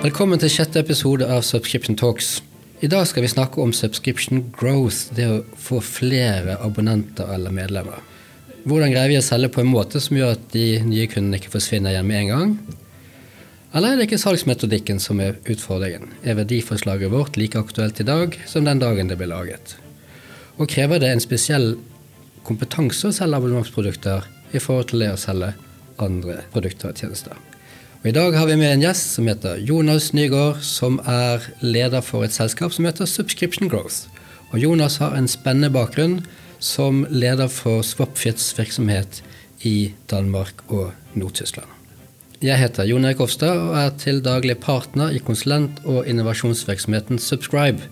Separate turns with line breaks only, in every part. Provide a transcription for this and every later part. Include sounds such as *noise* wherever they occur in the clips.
Velkommen til sjette episode av Subscription Talks. I dag skal vi snakke om subscription growth, det å få flere abonnenter eller medlemmer. Hvordan greier vi å selge på en måte som gjør at de nye kundene ikke forsvinner igjen med en gang? Eller er det ikke salgsmetodikken som er utfordringen? Er verdiforslaget vårt like aktuelt i dag som den dagen det ble laget? Og krever det en spesiell kompetanse å selge abonnementsprodukter i forhold til det å selge andre produkter og tjenester? Og I dag har vi med en gjest som heter Jonas Nygaard, som er leder for et selskap som heter Subscription Growth. Og Jonas har en spennende bakgrunn som leder for Swapfits virksomhet i Danmark og Nord-Tyskland. Jeg heter Jon Erik Ofstad og er til daglig partner i konsulent- og innovasjonsvirksomheten Subscribe,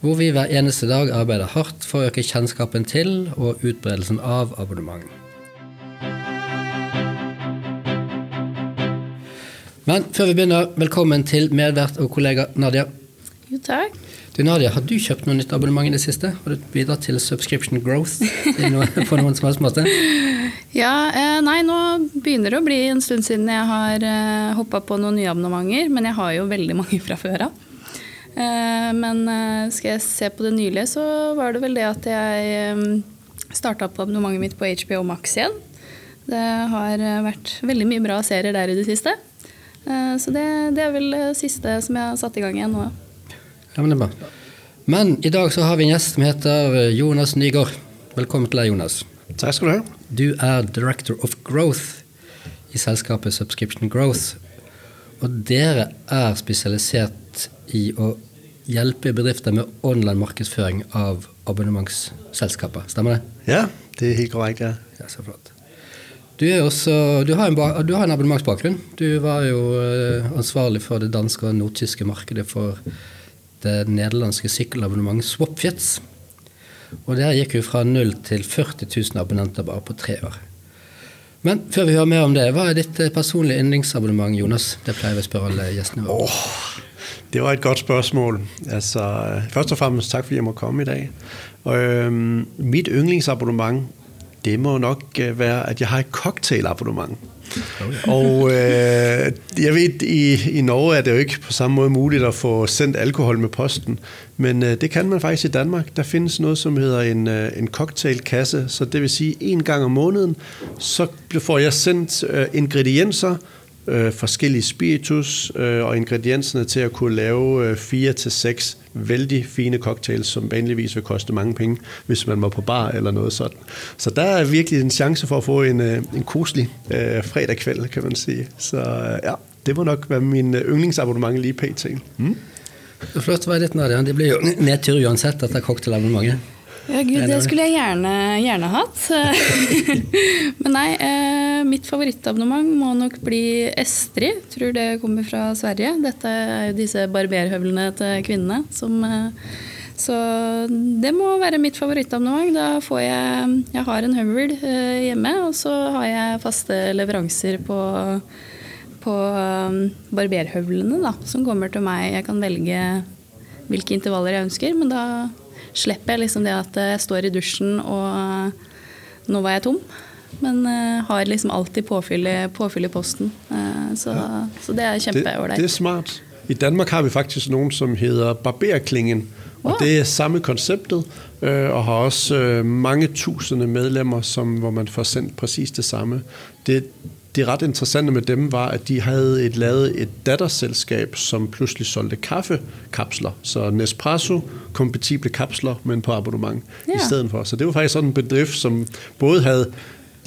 hvor vi hver eneste dag arbeider hardt for å øke kjennskapen til og utbredelsen av abonnement. Men før vi begynner, velkommen til medvert og kollega Nadia.
Jo, takk.
Du Nadia, Har du kjøpt noe nytt abonnement i det siste? Har du bidratt til subscription growth noe, *laughs* på noen som helst måte?
Ja, eh, nei, nå begynner det å bli en stund siden jeg har eh, hoppa på noen nye abonnementer. Men jeg har jo veldig *laughs* mange fra før av. Eh, men eh, skal jeg se på det nylige, så var det vel det at jeg eh, starta på abonnementet mitt på HBO Max igjen. Det har eh, vært veldig mye bra serier der i det siste. Eh, så det, det, er vel det siste som jeg har satt i gang igjen nå.
Ja, Men det er bra. Men i dag så har vi en gjest som heter eh, Jonas Nygaard. Velkommen til deg, Jonas.
Takk skal du ha.
Du er Director of Growth i selskapet Subscription Growth. Og dere er spesialisert i å hjelpe bedrifter med online markedsføring av abonnementsselskaper. Stemmer det?
Ja, det er helt korrekt. ja.
Ja, så flott. Du, også, du, har en, du, har en, abonnementsbakgrunn. Du var jo eh, ansvarlig for det danske og nordtyske markedet for det nederlandske sykkelabonnementet Swapfjets. Og der gikk jo fra 0 til 40 000 abonnenter bare på tre år. Men før vi hører mer om det, hva er ditt eh, personlige yndlingsabonnement, Jonas? Det pleier vi å spørre alle gjestene våre.
Oh, det var et godt spørgsmål. Altså, først og fremmest tak, for at jeg må komme i dag. Og, øhm, mit yndlingsabonnement det må nok øh, være, at jeg har et cocktailabonnement. Og øh, jeg ved, i, i Norge er det jo ikke på samme måde muligt at få sendt alkohol med posten, men øh, det kan man faktisk i Danmark. Der findes noget, som hedder en, øh, en cocktailkasse, så det vil sige, en gang om måneden, så får jeg sendt øh, ingredienser, øh, forskellige spiritus øh, og ingredienserne til at kunne lave øh, fire til seks vældig fine cocktails, som vanligvis vil koste mange penge, hvis man var på bar eller noget sådan. Så der er virkelig en chance for at få en, øh, en koselig øh, fredagkvæld, kan man sige. Så øh, ja, det må nok være min øh, yndlingsabonnement lige pt. Mm.
Flott var det, Nadia. Det blir jo nedtur uansett, dette cocktailabonnementet.
Ja, gud, det skulle jeg gjerne, gjerne hatt. *laughs* Men nei, eh, mitt favorittabonnement må nok bli Estri. Tror det kommer fra Sverige. Dette er jo disse barberhøvlene til kvinnene som eh, Så det må være mitt favorittabonnement. Da får jeg Jeg har en høvel eh, hjemme, og så har jeg faste leveranser på på eh, barberhøvlene da, som kommer til meg. Jeg kan velge hvilke intervaller jeg ønsker, men da slipper jeg liksom det at jeg står i dusjen og nå var jeg tom. Men uh, har liksom alltid påfyll i, påfyll i posten. Uh, så, ja. så, det er kjempeålreit.
Det, det, er smart. I Danmark har vi faktisk noen som heter Barberklingen. Og Det er samme konseptet, øh, og har også øh, mange tusinde medlemmer som, hvor man får sendt præcis det samme. Det, det ret interessante med dem var, at de havde et, lavet et datterselskab, som pludselig solgte kaffekapsler. Så Nespresso, kompatible kapsler, men på abonnement ja. i stedet for. Så det var faktisk sådan en bedrift, som både havde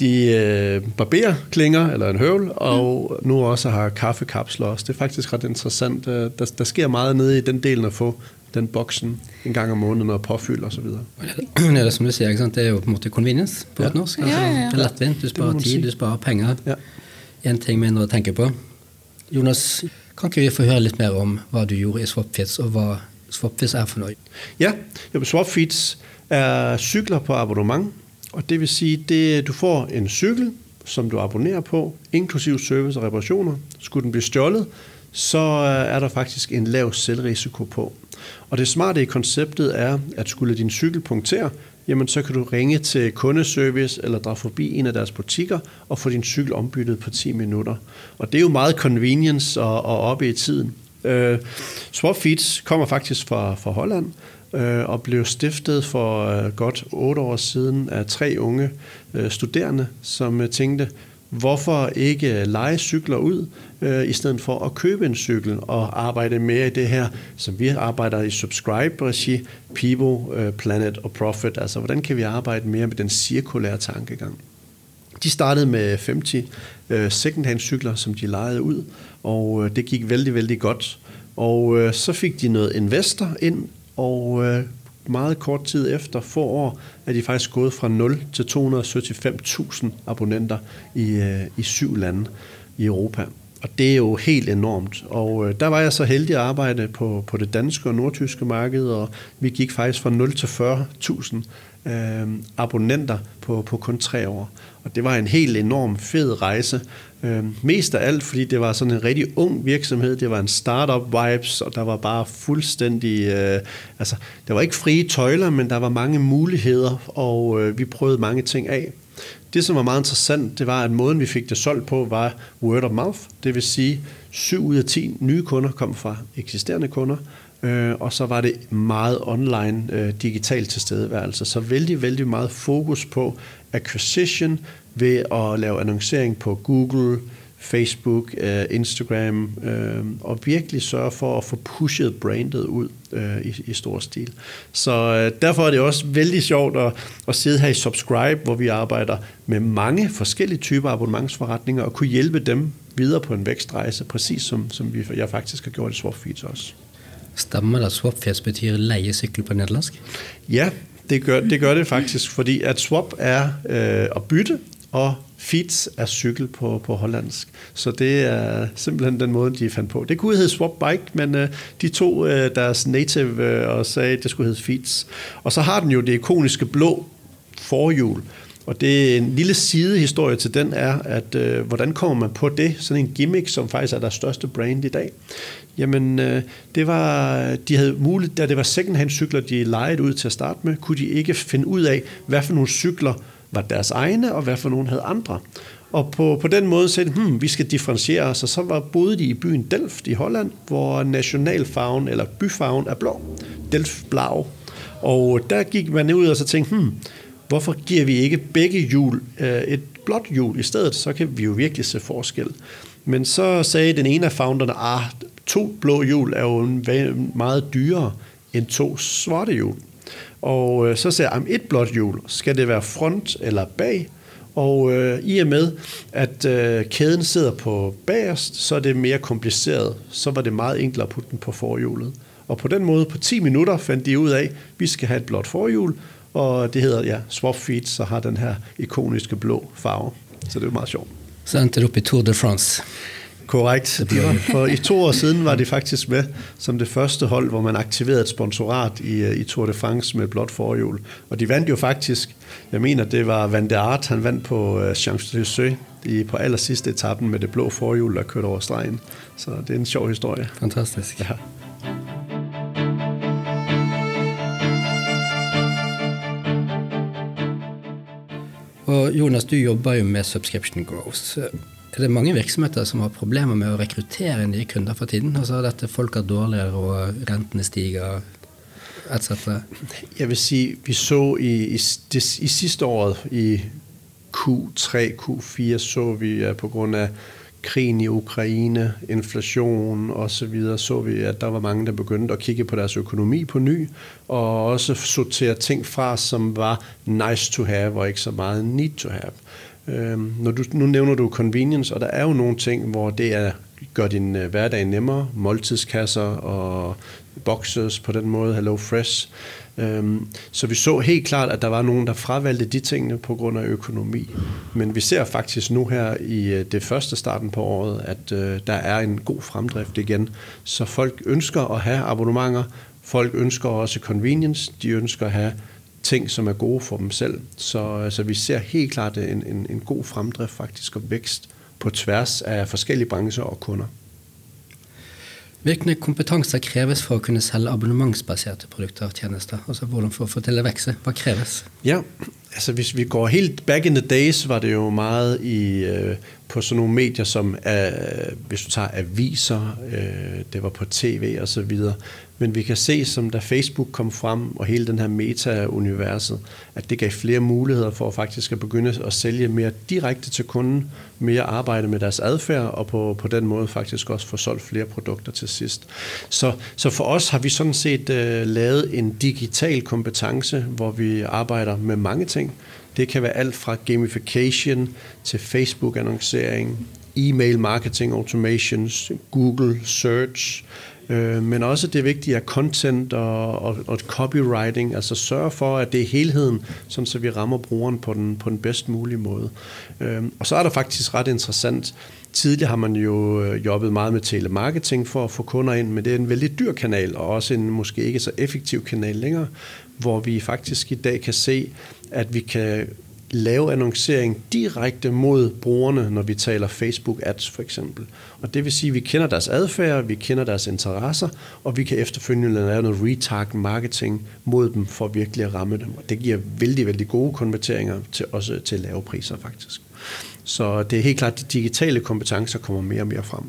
de øh, barberklinger, eller en høvl, og mm. nu også har kaffekapsler også. Det er faktisk ret interessant. Øh, der, der sker meget nede i den delen at få den boksen en gang om måneden og påfyll osv.
Det er det som du sier, det er jo på en måte convenience på ja. et norsk. Altså, ja, ja, ja. Det er lettvint, du sparer tid, du sparer penger. Ja én ting mindre å tenke på. Jonas, kan ikke vi få høre litt mer om hva du gjorde i Swapfits, og hva Swapfits er for noe?
Ja, Swapfits er sykler på abonnement og det vil sige, det, du får en cykel, som du abonnerer på, inklusiv service og reparationer. Skulle den blive stjålet, så øh, er der faktisk en lav selvrisiko på. Og det smarte i konceptet er, at skulle din cykel punktere, jamen så kan du ringe til kundeservice eller drage forbi en af deres butikker og få din cykel ombyttet på 10 minutter. Og det er jo meget convenience og, og oppe i tiden. Øh, Swap Feeds kommer faktisk fra, fra Holland, øh, og blev stiftet for øh, godt otte år siden af tre unge øh, studerende, som øh, tænkte, hvorfor ikke lege cykler ud, øh, i stedet for at købe en cykel og arbejde mere i det her, som vi arbejder i Subscribe-regi, People, øh, Planet og Profit. Altså, hvordan kan vi arbejde mere med den cirkulære tankegang? De startede med 50 øh, second-hand cykler, som de lejede ud, og øh, det gik vældig, vældig godt. Og øh, så fik de noget investor ind, og øh, meget kort tid efter, få år, er de faktisk gået fra 0 til 275.000 abonnenter i, øh, i syv lande i Europa. Og det er jo helt enormt. Og øh, der var jeg så heldig at arbejde på, på det danske og nordtyske marked, og vi gik faktisk fra 0 til 40.000 øh, abonnenter på, på kun tre år. Og det var en helt enorm fed rejse. Øh, mest af alt, fordi det var sådan en rigtig ung virksomhed. Det var en startup vibes, og der var bare fuldstændig... Øh, altså, der var ikke frie tøjler, men der var mange muligheder, og øh, vi prøvede mange ting af. Det, som var meget interessant, det var, at måden, vi fik det solgt på, var word of mouth. Det vil sige, 7 ud af 10 nye kunder kom fra eksisterende kunder, øh, og så var det meget online øh, digital tilstedeværelse. Så vældig, vældig meget fokus på acquisition ved at lave annoncering på Google, Facebook, øh, Instagram, øh, og virkelig sørge for at få pushet brandet ud øh, i, i stor stil. Så øh, derfor er det også vældig sjovt at, at sidde her i Subscribe, hvor vi arbejder med mange forskellige typer abonnementsforretninger, og kunne hjælpe dem videre på en vækstrejse, præcis som, som vi, jeg faktisk har gjort i Swapfeeds også.
Stemmer det, at Swapfeeds betyder lejesykkel på nederlandsk?
Ja, det gør, det gør det faktisk, fordi at swap er øh, at bytte, og feeds er cykel på, på hollandsk. Så det er simpelthen den måde, de fandt på. Det kunne hedde Swap Bike, men øh, de tog øh, deres native øh, og sagde, at det skulle hedde feeds. Og så har den jo det ikoniske blå forhjul, og det er en lille sidehistorie til den er, at øh, hvordan kommer man på det? Sådan en gimmick, som faktisk er deres største brand i dag. Jamen, øh, det var, de havde muligt, da det var secondhand cykler, de lejede ud til at starte med, kunne de ikke finde ud af, hvad for nogle cykler var deres egne, og hvad for nogle havde andre. Og på, på den måde sagde de, hmm, vi skal differentiere os, og så var, boede de i byen Delft i Holland, hvor nationalfarven eller byfarven er blå. Delft blau. Og der gik man ud og så tænkte, hmm, hvorfor giver vi ikke begge hjul øh, et blåt hjul i stedet, så kan vi jo virkelig se forskel. Men så sagde den ene af founderne, ah, to blå hjul er jo meget dyrere end to sorte hjul. Og øh, så ser jeg, et blåt hjul, skal det være front eller bag? Og øh, i og med, at øh, kæden sidder på bagerst, så er det mere kompliceret. Så var det meget enklere at putte den på forhjulet. Og på den måde, på 10 minutter, fandt de ud af, at vi skal have et blåt forhjul, og det hedder ja, Swap Feet, så har den her ikoniske blå farve. Så det er meget sjovt.
Så endte det op i Tour de France.
Korrekt. De var, *laughs* for i to år siden var de faktisk med som det første hold, hvor man aktiverede et sponsorat i, øh, i Tour de France med blot forhjul. Og de vandt jo faktisk, jeg mener det var Van der Art, han vandt på uh, Champs-Élysées i, på aller sidste etappen med det blå forhjul, der kørte over stregen. Så det er en sjov historie.
Fantastisk. Ja. Og Jonas, du jobber jo med subscription growth. Er det mange virksomheter som har problemer med å rekruttere nye kunder for tiden? Altså dette folk er dårligere, og rentene stiger, etc.?
Jeg vil si, vi så i, i, det, i sidste året, i Q3, Q4, så vi at på grund af krigen i Ukraine, inflation osv., så, videre, så vi, at der var mange, der begyndte at kigge på deres økonomi på ny, og også sortere ting fra, som var nice to have, og ikke så meget need to have. Øhm, når du, nu nævner du convenience, og der er jo nogle ting, hvor det er, gør din øh, hverdag nemmere. Måltidskasser og boxes på den måde, Hello Fresh. Øhm, så vi så helt klart, at der var nogen, der fravalgte de tingene på grund af økonomi. Men vi ser faktisk nu her i øh, det første starten på året, at øh, der er en god fremdrift igen. Så folk ønsker at have abonnementer, folk ønsker også convenience, de ønsker at have ting, som er gode for dem selv. Så altså, vi ser helt klart en, en, en god fremdrift faktisk og vækst på tværs af forskellige brancher og kunder.
Hvilke kompetenser kreves for at kunne sælge abonnementsbaserede produkter og tjenester? Altså, hvordan for at få til at vækse? Hvad kreves?
Ja, altså hvis vi går helt back in the days, var det jo meget i, øh, på sådan nogle medier som, øh, hvis du tager aviser, øh, det var på tv og så videre. Men vi kan se, som da Facebook kom frem, og hele den her meta-universet, at det gav flere muligheder for faktisk at begynde at sælge mere direkte til kunden, mere arbejde med deres adfærd, og på, på den måde faktisk også få solgt flere produkter til sidst. Så, så for os har vi sådan set øh, lavet en digital kompetence, hvor vi arbejder med mange ting. Det kan være alt fra gamification til Facebook-annoncering, e-mail marketing automations, Google search, Øh, men også det vigtige er content og, og, og copywriting, altså sørge for, at det er helheden, sådan så vi rammer brugeren på den, på den bedst mulige måde. Øh, og så er der faktisk ret interessant, Tidligere har man jo øh, jobbet meget med telemarketing for at få kunder ind, men det er en vældig dyr kanal, og også en måske ikke så effektiv kanal længere, hvor vi faktisk i dag kan se, at vi kan lave annoncering direkte mod brugerne, når vi taler Facebook ads for eksempel. Og det vil sige, at vi kender deres adfærd, vi kender deres interesser, og vi kan efterfølgende lave noget retarget marketing mod dem for virkelig at ramme dem. Og det giver vældig, vældig gode konverteringer til også til lave priser faktisk. Så det er helt klart, at de digitale kompetencer kommer mere og mere frem.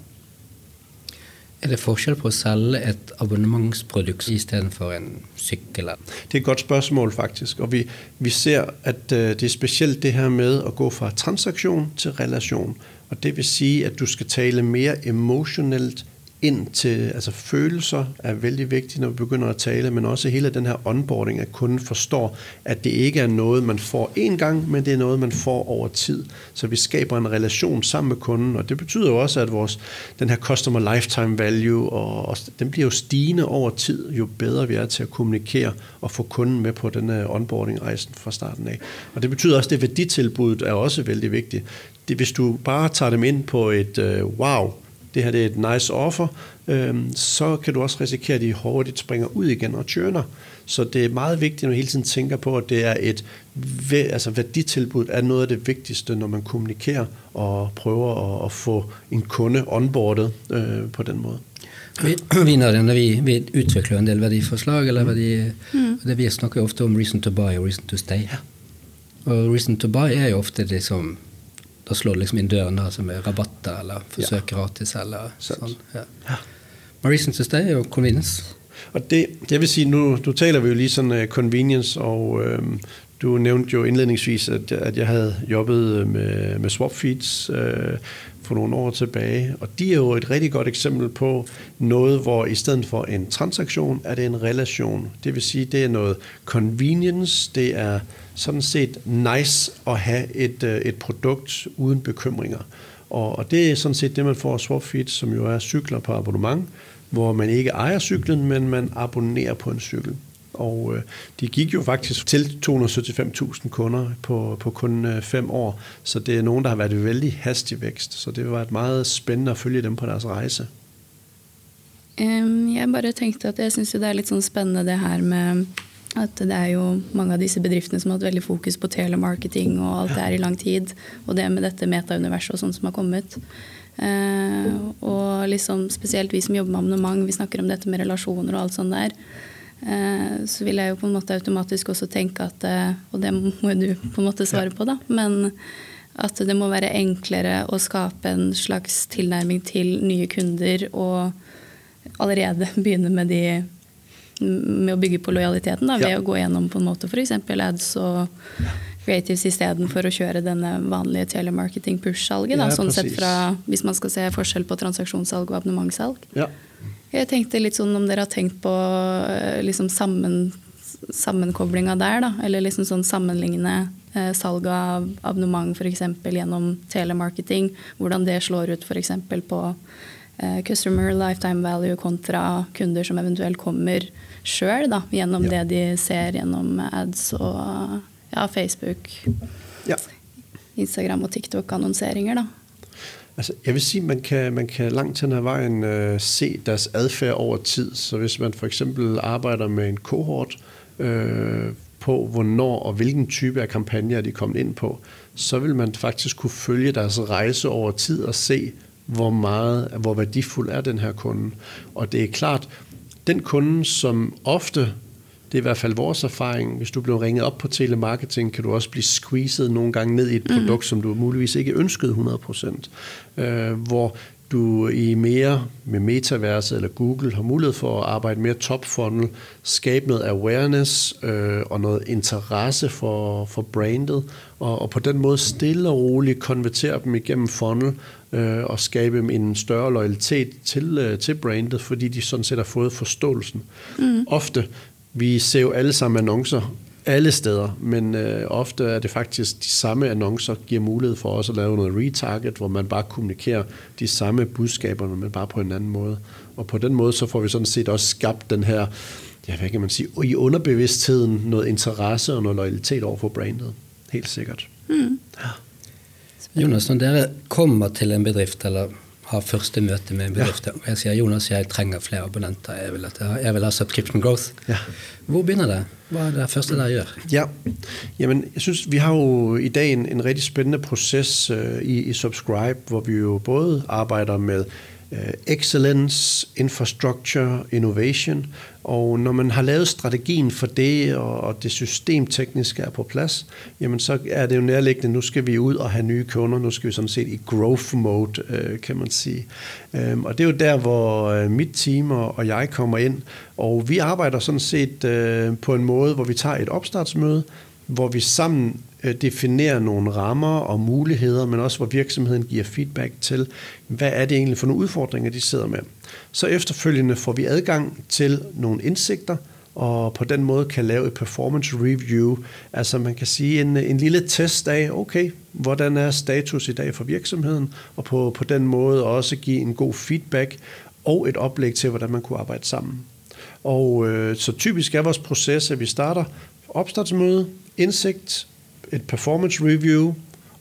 Er det forskel på at sælge et abonnementsprodukt i stedet for en cykel?
Det er et godt spørgsmål faktisk, og vi, vi ser, at øh, det er specielt det her med at gå fra transaktion til relation. Og det vil sige, at du skal tale mere emotionelt ind til, altså følelser er vældig vigtigt, når vi begynder at tale, men også hele den her onboarding, at kunden forstår, at det ikke er noget, man får én gang, men det er noget, man får over tid. Så vi skaber en relation sammen med kunden, og det betyder jo også, at vores, den her customer lifetime value, og, og den bliver jo stigende over tid, jo bedre vi er til at kommunikere og få kunden med på den her onboarding-rejsen fra starten af. Og det betyder også, at det værditilbuddet er også vældig vigtigt. Det, hvis du bare tager dem ind på et øh, wow, det her det er et nice offer, øh, så kan du også risikere, at de hurtigt springer ud igen og tjørner. Så det er meget vigtigt, når man hele tiden tænker på, at det er et altså værditilbud er noget af det vigtigste, når man kommunikerer og prøver at, at få en kunde onboardet øh, på den måde.
Vi, vi, når vi, vi utvikler en del værdiforslag, eller værdi, mm. det vi snakker ofte om reason to buy og reason to stay. Ja. Og reason to buy er jo ofte det som da slår det liksom inn døren der, som er rabatter eller forsøk ja. gratis. eller sånn. Ja. Ja. Men reason to stay er jo convenience.
Og det, det vil sige, nu, nu taler vi jo lige sådan uh, convenience, og øhm, du nævnte jo indledningsvis, at, at jeg havde jobbet med, med swap feeds øh, for nogle år tilbage, og de er jo et rigtig godt eksempel på noget, hvor i stedet for en transaktion, er det en relation. Det vil sige, det er noget convenience, det er sådan set nice at have et, øh, et produkt uden bekymringer. Og, og det er sådan set det, man får af Swapfeed, som jo er cykler på abonnement, hvor man ikke ejer cyklen, men man abonnerer på en cykel. Og øh, de gik jo faktisk til 275.000 kunder på, på kun øh, fem år, så det er nogen, der har været i vældig hastig vækst. Så det var et meget spændende at følge dem på deres rejse.
Um, jeg bare tænkte at jeg synes det er litt sånn spennende det her med at det er jo mange av disse bedriftene som har hatt veldig fokus på telemarketing og alt det er i lang tid. Og det med dette metauniverset og sånt som har kommet. Eh, og liksom spesielt vi som jobber med abonnement, vi snakker om dette med relasjoner og alt sånt der. Eh, så vil jeg jo på en måte automatisk også tenke at eh, Og det må du på en måte svare på, da. Men at det må være enklere å skape en slags tilnærming til nye kunder og allerede begynne med de med å bygge på lojaliteten da, ved ja. å gå gjennom på en måte f.eks. ads og creatives istedenfor å kjøre denne vanlige telemarketing push-salget. Ja, sånn sett fra, Hvis man skal se forskjell på transaksjonssalg og abonnementssalg. Ja. Jeg tenkte litt sånn om dere har tenkt på eh, liksom sammen, sammenkoblinga der, da. Eller liksom sånn sammenligne eh, salg av abonnement f.eks. gjennom telemarketing. Hvordan det slår ut f.eks. på eh, customer lifetime value kontra kunder som eventuelt kommer sjøl, gjennom ja. det de ser gjennom ads og ja, Facebook, ja. Instagram og TikTok-annonseringer. da.
Altså, jeg vil sige, man kan, man kan langt hen ad vejen uh, se deres adfærd over tid. Så hvis man for eksempel arbejder med en kohort uh, på, hvornår og hvilken type af kampagner de er kommet ind på, så vil man faktisk kunne følge deres rejse over tid og se, hvor meget, hvor værdifuld er den her kunde. Og det er klart, den kunde, som ofte det er i hvert fald vores erfaring. Hvis du bliver ringet op på telemarketing, kan du også blive squeezed nogle gange ned i et produkt, mm. som du muligvis ikke ønskede 100%. Øh, hvor du i mere med Metaverse eller Google har mulighed for at arbejde mere top funnel, skabe noget awareness øh, og noget interesse for, for brandet, og, og på den måde stille og roligt konvertere dem igennem funnel øh, og skabe dem en større loyalitet til, øh, til brandet, fordi de sådan set har fået forståelsen. Mm. Ofte, vi ser jo alle sammen annoncer alle steder, men øh, ofte er det faktisk de samme annoncer, giver mulighed for os at lave noget retarget, hvor man bare kommunikerer de samme budskaber, men bare på en anden måde. Og på den måde, så får vi sådan set også skabt den her, ja, hvad kan man sige, i underbevidstheden noget interesse og noget loyalitet over for brandet. Helt sikkert. Mm.
Ja. Jonas, når dere kommer til en bedrift, eller har første møte med en bedrift, ja. jeg sier Jonas, jeg trenger flere abonnenter, jeg vil, at, jeg vil ha subscription growth. Ja. Hvor begynner det? Hvad er det første, der gjør?
Ja, Jamen, jeg synes, vi har jo i dag en, en rigtig spændende proces uh, i, i Subscribe, hvor vi jo både arbejder med Øh, excellence, infrastructure, innovation, og når man har lavet strategien for det, og, det systemtekniske er på plads, jamen så er det jo nærliggende, nu skal vi ud og have nye kunder, nu skal vi sådan set i growth mode, øh, kan man sige. Øhm, og det er jo der, hvor øh, mit team og, jeg kommer ind, og vi arbejder sådan set på en måde, hvor vi tager et opstartsmøde, hvor vi sammen Øh, definere nogle rammer og muligheder, men også hvor virksomheden giver feedback til, hvad er det egentlig for nogle udfordringer, de sidder med. Så efterfølgende får vi adgang til nogle indsigter, og på den måde kan lave et performance review. Altså man kan sige en, en lille test af, okay, hvordan er status i dag for virksomheden, og på, på den måde også give en god feedback og et oplæg til, hvordan man kunne arbejde sammen. Og øh, så typisk er vores proces, at vi starter opstartsmøde, indsigt, et performance review,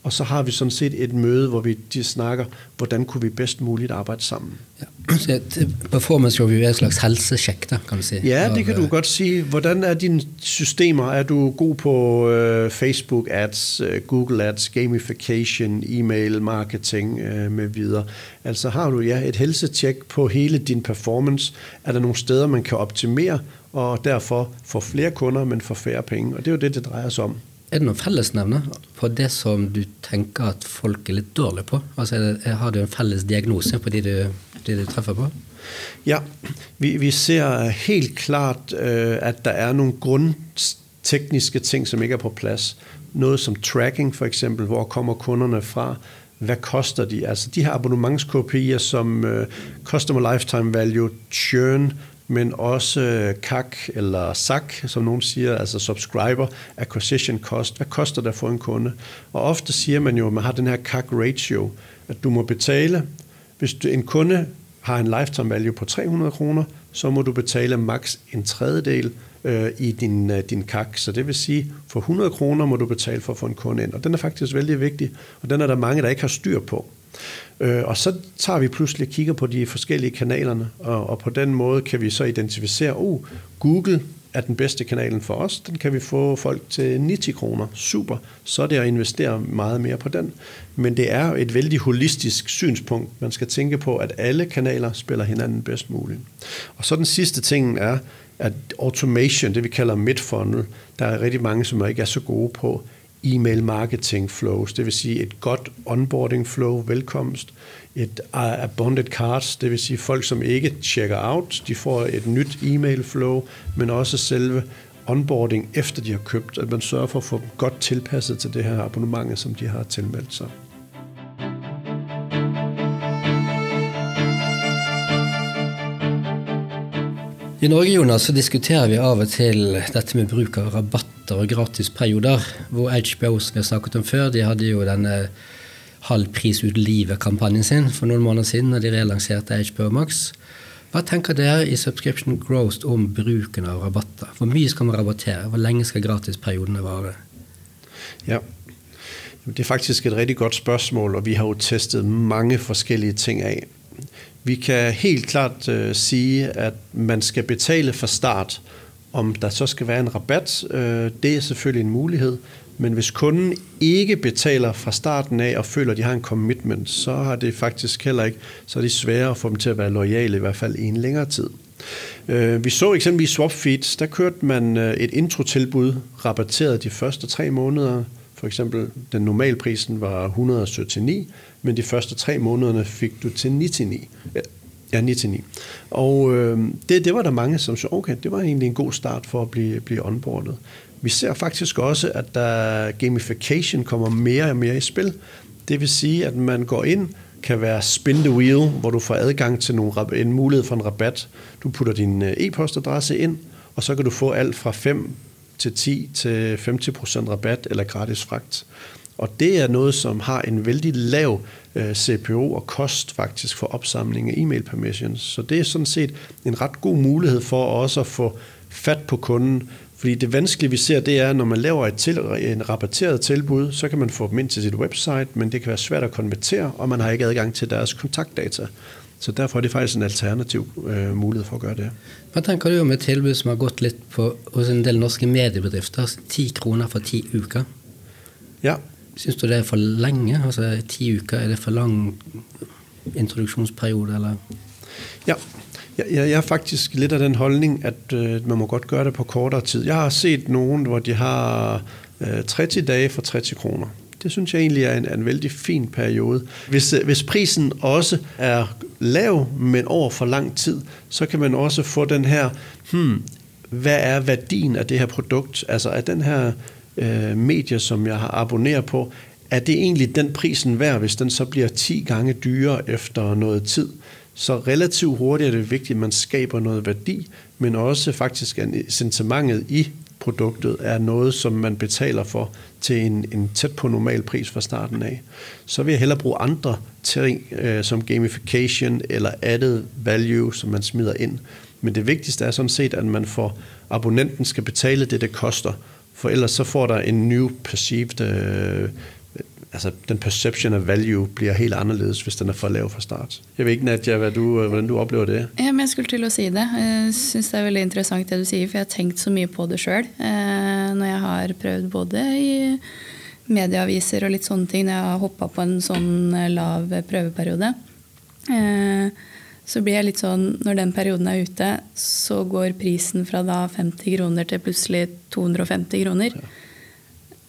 og så har vi sådan set et møde, hvor vi de snakker, hvordan kunne vi bedst muligt arbejde sammen.
Ja. Så et performance review er et slags helsesjek, da, kan du sige?
Ja, det kan du godt sige. Hvordan er dine systemer? Er du god på uh, Facebook ads, uh, Google ads, gamification, e-mail marketing uh, med videre? Altså har du ja, et helsetjek på hele din performance? Er der nogle steder, man kan optimere, og derfor få flere kunder, men for færre penge? Og det er jo det, det drejer sig om.
Er det noen fellesnevner på det som du tenker at folk er litt dårlige på? Altså, det, har du en felles diagnose på de du, de du treffer på?
Ja, vi, vi ser helt klart øh, at der er nogle grundtekniske ting som ikke er på plads. Noget som tracking, for eksempel. Hvor kommer kunderne fra? Hvad koster de? Altså de her abonnementskopier som øh, Customer Lifetime Value, churn, men også øh, CAC eller SAC, som nogen siger, altså Subscriber Acquisition Cost. Hvad koster det for en kunde? Og ofte siger man jo, at man har den her CAC ratio, at du må betale, hvis du, en kunde har en lifetime value på 300 kroner, så må du betale maks en tredjedel øh, i din, øh, din CAC. Så det vil sige, for 100 kroner må du betale for at få en kunde ind. Og den er faktisk vældig vigtig, og den er der mange, der ikke har styr på. Øh, og så tager vi pludselig og kigger på de forskellige kanalerne, og, og på den måde kan vi så identificere, oh, Google er den bedste kanalen for os, den kan vi få folk til 90 kroner. Super, så er det at investere meget mere på den. Men det er et vældig holistisk synspunkt. Man skal tænke på, at alle kanaler spiller hinanden bedst muligt. Og så den sidste ting er, at automation, det vi kalder mid-funnel, der er rigtig mange, som ikke er så gode på, e-mail marketing flows, det vil sige et godt onboarding flow, velkomst, et uh, abundant cards, det vil sige folk, som ikke checker out, de får et nyt e-mail flow, men også selve onboarding efter de har købt, at man sørger for at få dem godt tilpasset til det her abonnement, som de har tilmeldt sig.
I Norge Jonas, så diskuterer vi av og til dette med bruk av rabatter og gratisperioder. Hvor HBO som vi har snakket om før, de hadde jo denne halv pris ut livet-kampanjen sin for noen måneder siden, da de relanserte HBO Max. Hva tenker dere i Subscription Growth om bruken av rabatter? Hvor mye skal man rabattere? Hvor lenge skal gratisperiodene vare?
Ja, det er faktisk et rigtig godt spørsmål, og vi har jo testet mange forskellige ting af. Vi kan helt klart øh, sige, at man skal betale fra start. Om der så skal være en rabat, øh, det er selvfølgelig en mulighed, Men hvis kunden ikke betaler fra starten af og føler, at de har en commitment, så har det faktisk heller ikke, så er det sværere at få dem til at være lojale, i hvert fald i en længere tid. Øh, vi så eksempelvis Swapfeeds, der kørte man øh, et introtilbud, rabatteret de første tre måneder. For eksempel, den normalprisen var 179, men de første tre måneder fik du til 99. Ja, 9-9. Og øh, det, det var der mange, som så, okay, det var egentlig en god start for at blive, blive onboardet. Vi ser faktisk også, at der gamification kommer mere og mere i spil. Det vil sige, at man går ind, kan være spin the wheel, hvor du får adgang til nogle, en mulighed for en rabat. Du putter din øh, e-postadresse ind, og så kan du få alt fra 5 til 10 til 50% rabat eller gratis fragt. Og det er noget, som har en vældig lav øh, CPO og kost faktisk for opsamling af e-mail permissions. Så det er sådan set en ret god mulighed for også at få fat på kunden. Fordi det vanskelige, vi ser, det er, når man laver et til, en rabatteret tilbud, så kan man få dem ind til sit website, men det kan være svært at konvertere, og man har ikke adgang til deres kontaktdata. Så derfor er det faktisk en alternativ øh, mulighed for at gøre det.
Hvad tænker du om et tilbud, som har gått lidt på hos en del norske mediebedrifter? 10 kroner for 10 uker.
Ja,
Syns du det er for lenge? Altså 10 uker, er det for lang introduktionsperiode? Eller?
Ja, jeg, jeg er faktisk lidt af den holdning, at øh, man må godt gøre det på kortere tid. Jeg har set nogen, hvor de har øh, 30 dage for 30 kroner. Det synes jeg egentlig er en, en vældig fin periode. Hvis, øh, hvis prisen også er lav, men over for lang tid, så kan man også få den her, hmm, hvad er værdien af det her produkt? Altså er den her øh, medier, som jeg har abonneret på, er det egentlig den prisen værd, hvis den så bliver 10 gange dyrere efter noget tid? Så relativt hurtigt er det vigtigt, at man skaber noget værdi, men også faktisk at sentimentet i produktet er noget, som man betaler for til en, en tæt på normal pris fra starten af. Så vil jeg hellere bruge andre ting, øh, som gamification eller added value, som man smider ind. Men det vigtigste er sådan set, at man får abonnenten skal betale det, det koster, for ellers så får der en new perceived, øh, altså den perception of value bliver helt anderledes, hvis den er for lav fra start. Jeg ved ikke, Nadia, hvad du, øh, hvordan du oplever det?
Ja, men jeg skulle til at si det. Jeg synes det er veldig interessant det du siger, for jeg har tænkt så mye på det selv, Eh, når jeg har prøvet både i medieaviser og lidt sånne ting, når jeg har hoppet på en sådan øh, lav prøveperiode. Eh, så blir jeg litt sånn Når den perioden er ute, så går prisen fra da 50 kroner til plutselig 250 kroner.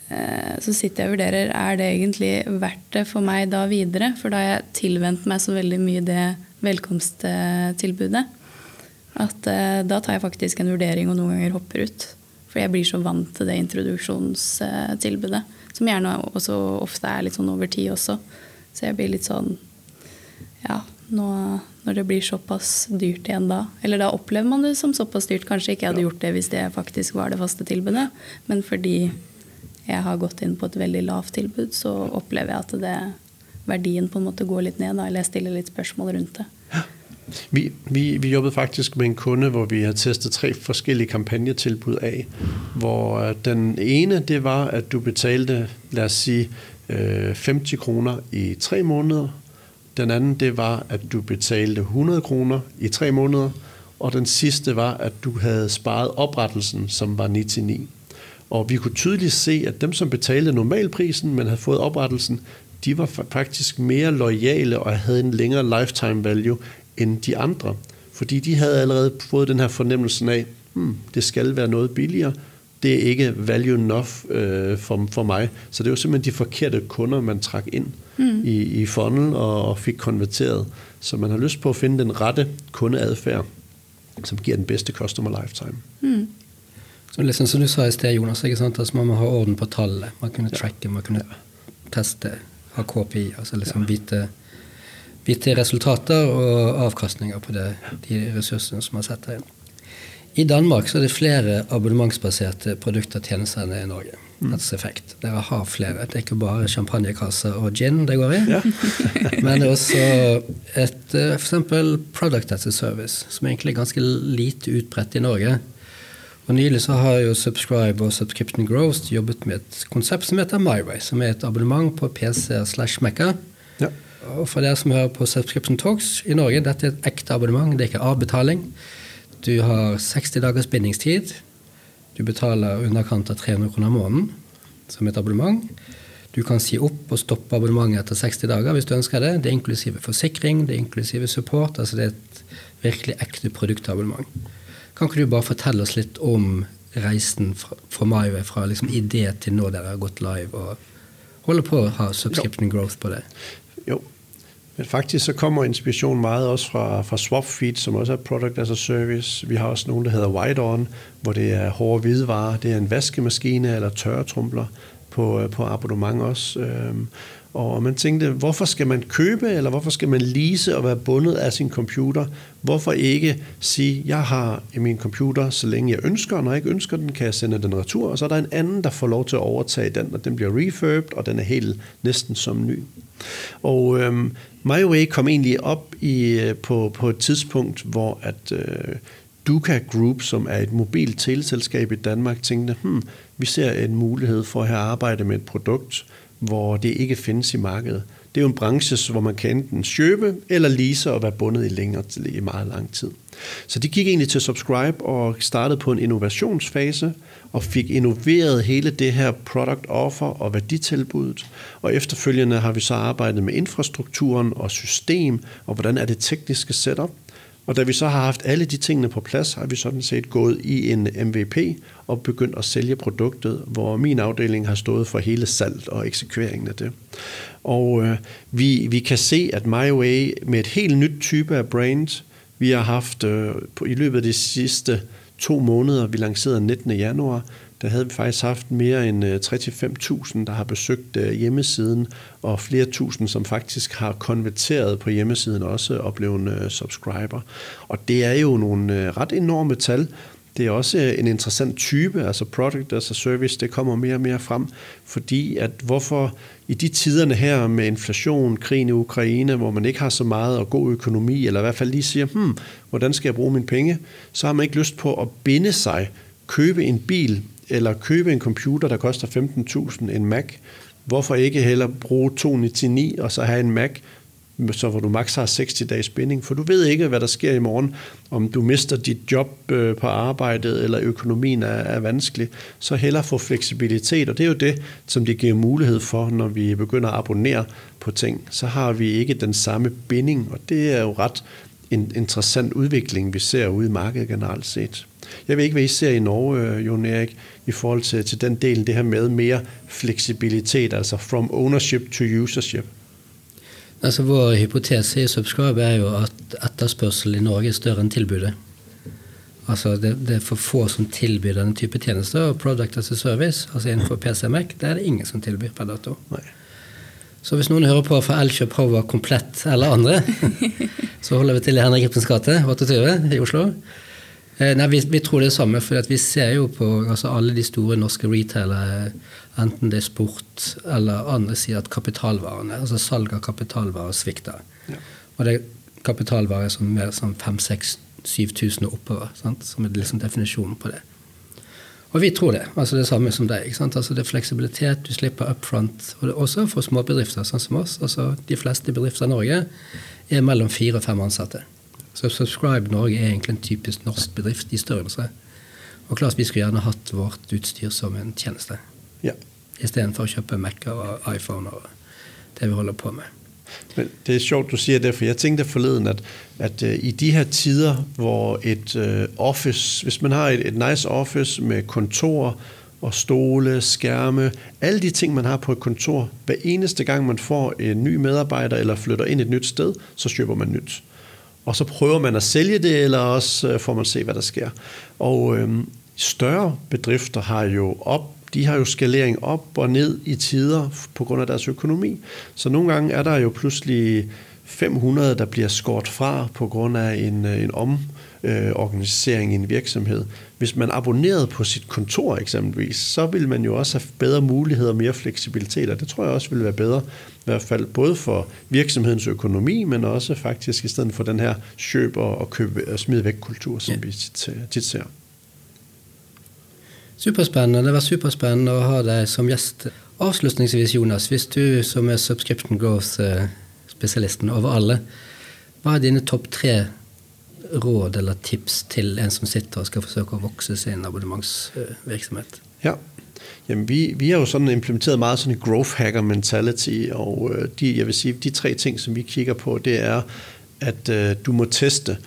Eh, så sitter jeg og vurderer er det egentlig verdt det for meg da videre. For da har jeg tilvent meg så veldig mye det velkomsttilbudet. At eh, da tar jeg faktisk en vurdering og noen ganger hopper ut. For jeg blir så vant til det introduksjonstilbudet. Som gjerne også ofte er litt sånn over tid også. Så jeg blir litt sånn Ja, nå, når det blir såpass dyrt igjen da. Eller da opplever man det som såpass dyrt. Kanskje ikke jeg hadde gjort det hvis det faktisk var det faste tilbudet. Men fordi jeg har gått inn på et veldig lavt tilbud, så opplever jeg at det, verdien på en måte går litt ned. Da, eller jeg stiller litt spørsmål rundt det.
Vi, vi, vi jobbede faktisk med en kunde, hvor vi har testet tre forskellige kampagnetilbud af. Hvor øh, den ene, det var, at du betalte, lad os sige, 50 øh, kroner i tre måneder, den anden, det var, at du betalte 100 kroner i tre måneder. Og den sidste var, at du havde sparet oprettelsen, som var 99. Og vi kunne tydeligt se, at dem, som betalte normalprisen, men havde fået oprettelsen, de var faktisk mere lojale og havde en længere lifetime value end de andre. Fordi de havde allerede fået den her fornemmelse af, hmm, det skal være noget billigere, det er ikke value enough øh, for, for mig. Så det var simpelthen de forkerte kunder, man trak ind mm. i, i funnel og, og fik konverteret. Så man har lyst på at finde den rette kundeadfærd, som giver den bedste customer lifetime. Mm.
Så liksom som du sa i sted, Jonas, ikke sant? Altså, man må ha orden på tallet. Man kunne tracke, man kunne teste, ha KPI. altså liksom ja. vite, vite resultater og avkastninger på det, de ressursene som man setter inn. I Danmark så er det flere abonnementsbaserte produkter og tjenester enn i Norge. Mm. Effekt. Dere har flere. Det er ikke bare champagnekasser og gin det går i. Ja. *laughs* men det er også et eh, f.eks. product as a service, som egentlig er ganske lite utbredt i Norge. Og Nylig så har jo Subscribe og Subscription Growth jobbet med et konsept som heter MyWay, som er et abonnement på PC slash Mecca. Ja. Og for dere som hører på Subscription Talks i Norge, dette er et ekte abonnement, det er ikke avbetaling. Du har 60 dagers bindingstid. Du betaler underkant av 300 kroner måneden. som et abonnement. Du kan si opp og stoppe abonnementet etter 60 dager hvis du ønsker det. Det er inklusive forsikring, det er inklusive support. altså Det er et virkelig ekte produktabonnement. Kan ikke du bare fortelle oss litt om reisen fra, fra MyWay, fra liksom idé til nå dere har gått live og holder på å ha subscription growth på det?
Jo, men faktisk så kommer inspiration meget også fra, fra SwapFeed, som også er product as a service. Vi har også nogen, der hedder White On, hvor det er hårde hvidevarer. Det er en vaskemaskine eller tørretrumbler på, øh, på abonnement også. Øhm, og man tænkte, hvorfor skal man købe, eller hvorfor skal man lease og være bundet af sin computer? Hvorfor ikke sige, jeg har i min computer, så længe jeg ønsker, og når jeg ikke ønsker den, kan jeg sende den retur, og så er der en anden, der får lov til at overtage den, og den bliver refurbed, og den er helt næsten som ny. Og øhm, MyWay kom egentlig op i, øh, på, på et tidspunkt, hvor at øh, Duca Group, som er et mobilt teleselskab i Danmark, tænkte, hmm, vi ser en mulighed for at have arbejde med et produkt, hvor det ikke findes i markedet. Det er jo en branche, hvor man kan enten købe eller lease og være bundet i længere i meget lang tid. Så de gik egentlig til Subscribe og startede på en innovationsfase og fik innoveret hele det her product offer og værditilbuddet. Og efterfølgende har vi så arbejdet med infrastrukturen og system og hvordan er det tekniske setup. Og da vi så har haft alle de tingene på plads, har vi sådan set gået i en MVP og begyndt at sælge produktet, hvor min afdeling har stået for hele salg og eksekveringen af det. Og øh, vi, vi kan se, at MyWay med et helt nyt type af brand, vi har haft øh, på, i løbet af de sidste to måneder, vi lancerede 19. januar, der havde vi faktisk haft mere end øh, 35.000, der har besøgt øh, hjemmesiden, og flere tusind, som faktisk har konverteret på hjemmesiden også og blevet øh, subscriber. Og det er jo nogle ret enorme tal. Det er også en interessant type, altså product as a service, det kommer mere og mere frem, fordi at hvorfor i de tiderne her med inflation, krigen i Ukraine, hvor man ikke har så meget og god økonomi, eller i hvert fald lige siger, hmm, hvordan skal jeg bruge mine penge, så har man ikke lyst på at binde sig, købe en bil, eller købe en computer, der koster 15.000, en Mac. Hvorfor ikke heller bruge 299 og så have en Mac, så hvor du maks har 60 dages binding, for du ved ikke, hvad der sker i morgen, om du mister dit job øh, på arbejdet, eller økonomien er, er vanskelig, så heller få fleksibilitet, og det er jo det, som det giver mulighed for, når vi begynder at abonnere på ting, så har vi ikke den samme binding, og det er jo ret en interessant udvikling, vi ser ude i markedet generelt set. Jeg ved ikke, hvad I ser i Norge, øh, Jon Erik, i forhold til, til den del, det her med mere fleksibilitet, altså from ownership to usership.
Altså Vår hypotese i Subscribe er jo at etterspørsel i Norge er større enn tilbudet. Altså det, det, er for få som tilbyr denne type tjenester. Og Product as a Service, altså innenfor PC og Mac, det er det ingen som tilbyr per dato. Nei. Så hvis noen hører på fra Elkjøp Power Komplett eller andre, *laughs* så holder vi til i Henrik Ibsens gate 28 i Oslo. Eh, nei, vi, vi, tror det samme, for vi ser jo på altså alle de store norske retailere, enten det er sport eller andre, sier at kapitalvarene, altså salg av kapitalvarer svikter. Ja. Og det er kapitalvarer som er sånn 5000-7000 og oppover, sant? som er liksom definisjonen på det. Og vi tror det. altså Det samme som deg. ikke sant? Altså Det er fleksibilitet, du slipper up front. Og det er også for småbedrifter, sånn som oss. altså De fleste bedrifter i Norge er mellom fire og fem ansatte. Så Subscribe Norge er egentlig en typisk norsk bedrift i størrelse. Og klart vi skulle gjerne hatt vårt utstyr som en tjeneste. Ja. Istedenfor å kjøpe Mac-er og iPhone og det vi holder på med.
Men det er sjovt, du siger det, for jeg tænkte forleden, at, at øh, i de her tider, hvor et øh, office, hvis man har et, et nice office med kontor og stole, skærme, alle de ting, man har på et kontor, hver eneste gang man får en ny medarbejder eller flytter ind et nyt sted, så køber man nyt og så prøver man at sælge det, eller også øh, får man se, hvad der sker. Og øhm, større bedrifter har jo op de har jo skalering op og ned i tider på grund af deres økonomi. Så nogle gange er der jo pludselig 500, der bliver skåret fra på grund af en, øh, en omorganisering i en virksomhed. Hvis man abonnerede på sit kontor eksempelvis, så vil man jo også have bedre muligheder og mere fleksibilitet, og det tror jeg også vil være bedre, i hvert fald både for virksomhedens økonomi, men også faktisk i stedet for den her køb og, og, og smide væk kultur, som ja. vi tit, tit ser.
Superspennende. Det var superspennende å ha deg som gjest. Avslutningsvis, Jonas, hvis du som er subscription growth-spesialisten eh, over alle, hva er dine topp tre råd eller tips til en som sitter og skal forsøke å vokse sin abonnementsvirksomhet?
Ja, Jamen, vi, vi har jo sådan implementeret meget sådan en growth hacker mentality, og øh, de, jeg vil sige, de tre ting, som vi kigger på, det er, at øh, du må teste.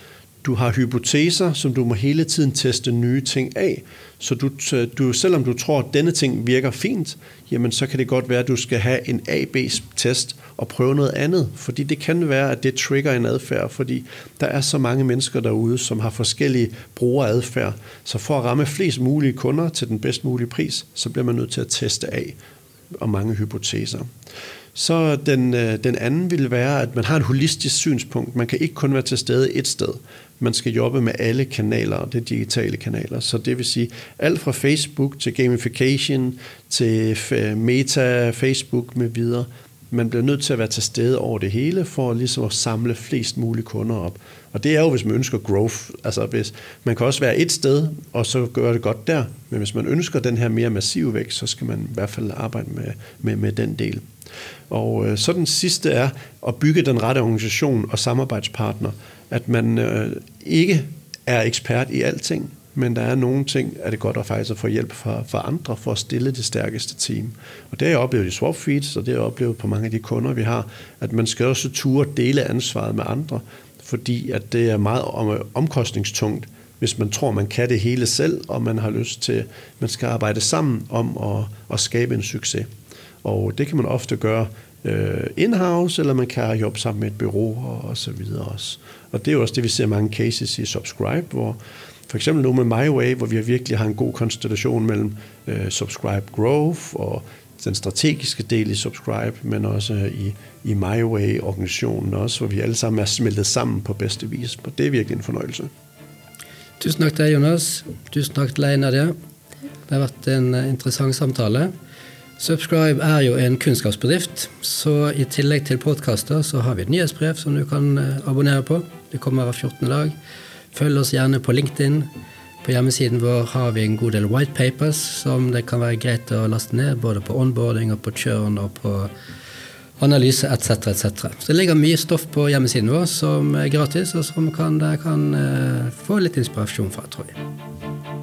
Du har hypoteser, som du må hele tiden teste nye ting af. Så du, du, selvom du tror, at denne ting virker fint, jamen så kan det godt være, at du skal have en A-B-test og prøve noget andet. Fordi det kan være, at det trigger en adfærd, fordi der er så mange mennesker derude, som har forskellige brugeradfærd. Så for at ramme flest mulige kunder til den bedst mulige pris, så bliver man nødt til at teste af og mange hypoteser. Så den, øh, den anden vil være, at man har et holistisk synspunkt. Man kan ikke kun være til stede et sted. Man skal jobbe med alle kanaler, og det digitale kanaler. Så det vil sige alt fra Facebook til gamification, til øh, meta, Facebook med videre. Man bliver nødt til at være til stede over det hele, for ligesom at samle flest mulige kunder op. Og det er jo, hvis man ønsker growth. Altså hvis, man kan også være et sted, og så gøre det godt der. Men hvis man ønsker den her mere massive vækst, så skal man i hvert fald arbejde med, med, med den del. Og øh, så den sidste er at bygge den rette organisation og samarbejdspartner. At man øh, ikke er ekspert i alting, men der er nogle ting, er det godt at faktisk at få hjælp fra, fra andre for at stille det stærkeste team. Og det har jeg oplevet i Swapfeeds, og det har jeg oplevet på mange af de kunder, vi har, at man skal også ture dele ansvaret med andre, fordi at det er meget omkostningstungt, hvis man tror, man kan det hele selv, og man har lyst til, man skal arbejde sammen om at, at skabe en succes. Og det kan man ofte gøre øh, in-house, eller man kan jobbe sammen med et bureau og, og så videre også. Og det er jo også det, vi ser mange cases i Subscribe, hvor for eksempel nu med MyWay, hvor vi virkelig har en god konstellation mellem øh, Subscribe Growth og den strategiske del i Subscribe, men også øh, i, i MyWay-organisationen også, hvor vi alle sammen er smeltet sammen på bedste vis. Og det er virkelig en fornøjelse.
Tusind tak til dig, Jonas. Tusind tak til dig, Nadia. Det har været en øh, interessant samtale. Subscribe er jo en kunnskapsbedrift, så i tillegg til podkaster så har vi et nyhetsbrev som du kan øh, abonnere på. Det kommer hver 14. dag. Følg oss gjerne på LinkedIn. På hjemmesiden vår har vi en god del white papers som det kan være greit å laste ned, både på onboarding og på churn og på analyse etc. etc. Så det ligger mye stoff på hjemmesiden vår som er gratis, og som kan, dere kan eh, få litt inspirasjon fra, tror jeg.